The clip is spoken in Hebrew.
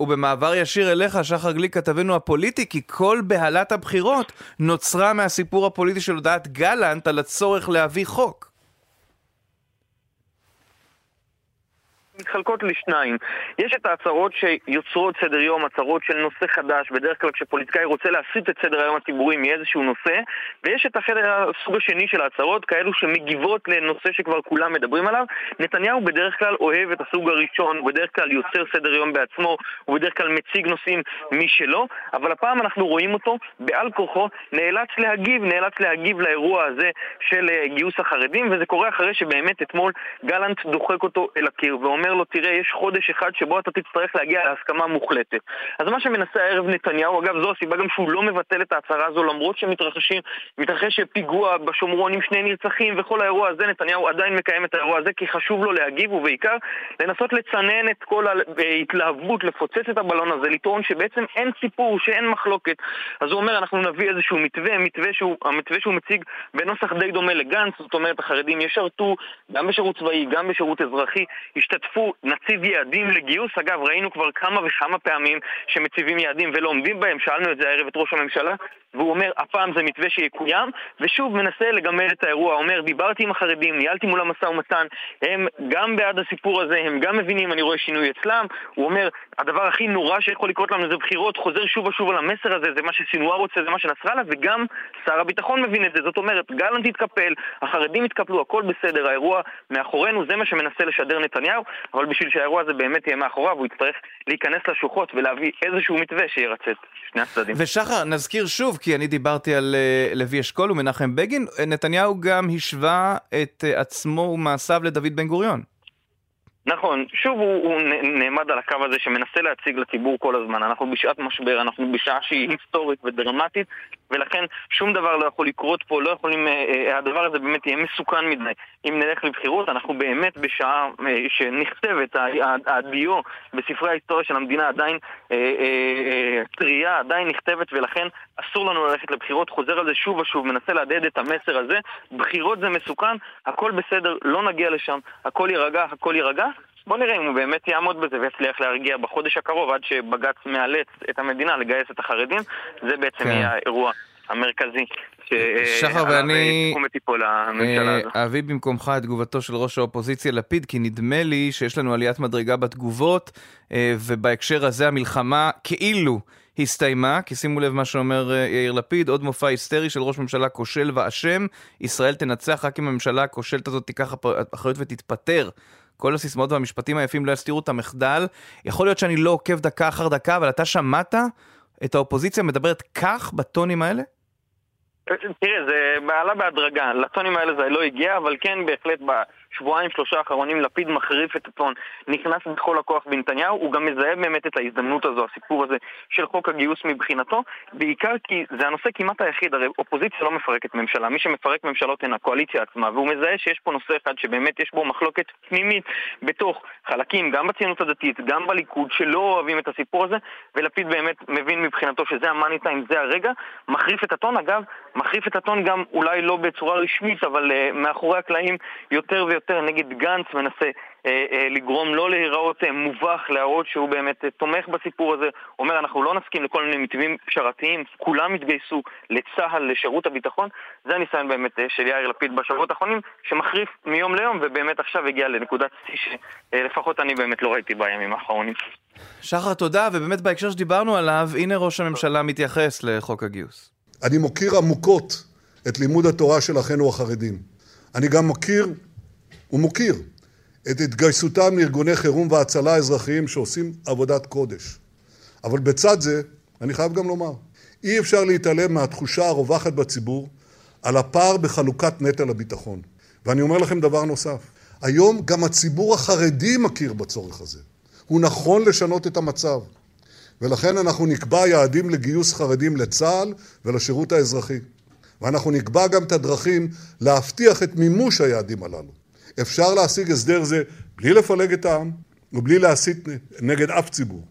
ובמעבר ישיר אליך, שחר גליק, כתבנו הפוליטי, כי כל בהלת הבחירות נוצרה מהסיפור הפוליטי של הודעת גלנט על הצורך להביא חוק. מתחלקות לשניים. יש את ההצהרות שיוצרות סדר יום, הצהרות של נושא חדש, בדרך כלל כשפוליטיקאי רוצה להסיט את סדר היום הציבורי מאיזשהו נושא, ויש את החדר, הסוג השני של ההצהרות, כאלו שמגיבות לנושא שכבר כולם מדברים עליו. נתניהו בדרך כלל אוהב את הסוג הראשון, הוא בדרך כלל יוצר סדר יום בעצמו, הוא בדרך כלל מציג נושאים משלו, אבל הפעם אנחנו רואים אותו בעל כורחו נאלץ להגיב, נאלץ להגיב לאירוע הזה של אה, גיוס החרדים, וזה קורה אחרי שבאמת אתמול גלנט דוחק אותו אל הקיר ואומר אומר לו, תראה, יש חודש אחד שבו אתה תצטרך להגיע להסכמה מוחלטת. אז מה שמנסה הערב נתניהו, אגב, זו הסיבה גם שהוא לא מבטל את ההצהרה הזו, למרות שמתרחשים, מתרחש פיגוע בשומרון עם שני נרצחים וכל האירוע הזה, נתניהו עדיין מקיים את האירוע הזה, כי חשוב לו להגיב, ובעיקר לנסות לצנן את כל ההתלהבות, לפוצץ את הבלון הזה, לטעון שבעצם אין סיפור, שאין מחלוקת. אז הוא אומר, אנחנו נביא איזשהו מתווה, מתווה שהוא, המתווה שהוא מציג בנוסח די דומה לגנץ, זאת אומרת, החרדים ישרתו גם בשירות צבאי, גם בשירות אזרחי, ישתתפו יצטרפו, נציב יעדים לגיוס. אגב, ראינו כבר כמה וכמה פעמים שמציבים יעדים ולא עומדים בהם, שאלנו את זה הערב את ראש הממשלה, והוא אומר, הפעם זה מתווה שיקוים, ושוב מנסה לגמד את האירוע. אומר, דיברתי עם החרדים, ניהלתי מול המשא ומתן, הם גם בעד הסיפור הזה, הם גם מבינים, אני רואה שינוי אצלם. הוא אומר, הדבר הכי נורא שיכול לקרות לנו זה בחירות, חוזר שוב ושוב על המסר הזה, זה מה שסינואר רוצה, זה מה שנסראללה, וגם שר הביטחון מבין את זה. זאת אומרת, גלנט התקפל, החרדים התקפלו, הכל בסדר, האירוע מאחורינו, זה מה שמנסה לשדר נתניהו, אבל בשביל שהאירוע הזה באמת יהיה מאחוריו, הוא יצטרך להיכנס לשוחות ולהביא איזשהו מתווה שירצה את שני הצדדים. ושחר, נזכיר שוב, כי אני דיברתי על uh, לוי אשכול ומנחם בגין, נתניהו גם השווה את uh, עצמו ומעשיו לדוד בן גוריון. נכון, שוב הוא, הוא נעמד על הקו הזה שמנסה להציג לציבור כל הזמן. אנחנו בשעת משבר, אנחנו בשעה שהיא היסטורית ודרמטית, ולכן שום דבר לא יכול לקרות פה, לא יכולים, אה, אה, הדבר הזה באמת יהיה מסוכן מדי. אם נלך לבחירות, אנחנו באמת בשעה אה, שנכתבת, הדיו בספרי ההיסטוריה של המדינה עדיין טריה, עדיין נכתבת, ולכן אסור לנו ללכת לבחירות. חוזר על זה שוב ושוב, מנסה להדהד את המסר הזה. בחירות זה מסוכן, הכל בסדר, לא נגיע לשם, הכל יירגע, הכל יירגע. בוא נראה אם הוא באמת יעמוד בזה ויצליח להרגיע בחודש הקרוב עד שבג"ץ מאלץ את המדינה לגייס את החרדים. זה בעצם כן. יהיה האירוע המרכזי. שחר ואני אה, אביא במקומך את תגובתו של ראש האופוזיציה לפיד, כי נדמה לי שיש לנו עליית מדרגה בתגובות, אה, ובהקשר הזה המלחמה כאילו הסתיימה, כי שימו לב מה שאומר אה, יאיר לפיד, עוד מופע היסטרי של ראש ממשלה כושל ואשם, ישראל תנצח רק אם הממשלה הכושלת הזאת תיקח אחריות ותתפטר. כל הסיסמאות והמשפטים היפים לא יסתירו את המחדל. יכול להיות שאני לא עוקב דקה אחר דקה, אבל אתה שמעת את האופוזיציה מדברת כך, בטונים האלה? תראה, זה עלה בהדרגה. לטונים האלה זה לא הגיע, אבל כן, בהחלט בשבועיים שלושה האחרונים לפיד מחריף את הטון, נכנס בכל הכוח בנתניהו, הוא גם מזהה באמת את ההזדמנות הזו, הסיפור הזה של חוק הגיוס מבחינתו, בעיקר כי זה הנושא כמעט היחיד, הרי אופוזיציה לא מפרקת ממשלה, מי שמפרק ממשלות הן הקואליציה עצמה, והוא מזהה שיש פה נושא אחד שבאמת יש בו מחלוקת פנימית בתוך חלקים, גם בציונות הדתית, גם בליכוד, שלא אוהבים את הסיפור הזה, ולפיד באמת מבין מבחינתו שזה המאני טיים, זה הרגע, מחריף את הטון, אגב, מחריף את הטון גם אולי לא בצורה רשמית, אבל uh, מאחורי הקלעים יותר ויותר נגד גנץ מנסה uh, uh, לגרום לא להיראות uh, מובך, להראות שהוא באמת uh, תומך בסיפור הזה. אומר, אנחנו לא נסכים לכל מיני מתווים פשרתיים, כולם יתגייסו לצה"ל, לשירות הביטחון. זה הניסיון באמת uh, של יאיר לפיד בשבועות האחרונים, שמחריף מיום ליום, ובאמת עכשיו הגיע לנקודת שיא שלפחות אני באמת לא ראיתי בימים האחרונים. שחר, תודה, ובאמת בהקשר שדיברנו עליו, הנה ראש הממשלה מתייחס לחוק הגיוס. אני מוקיר עמוקות את לימוד התורה של אחינו החרדים. אני גם מכיר ומוקיר את התגייסותם לארגוני חירום והצלה אזרחיים שעושים עבודת קודש. אבל בצד זה, אני חייב גם לומר, אי אפשר להתעלם מהתחושה הרווחת בציבור על הפער בחלוקת נטל הביטחון. ואני אומר לכם דבר נוסף, היום גם הציבור החרדי מכיר בצורך הזה. הוא נכון לשנות את המצב. ולכן אנחנו נקבע יעדים לגיוס חרדים לצה"ל ולשירות האזרחי. ואנחנו נקבע גם את הדרכים להבטיח את מימוש היעדים הללו. אפשר להשיג הסדר זה בלי לפלג את העם ובלי להסית נגד אף ציבור.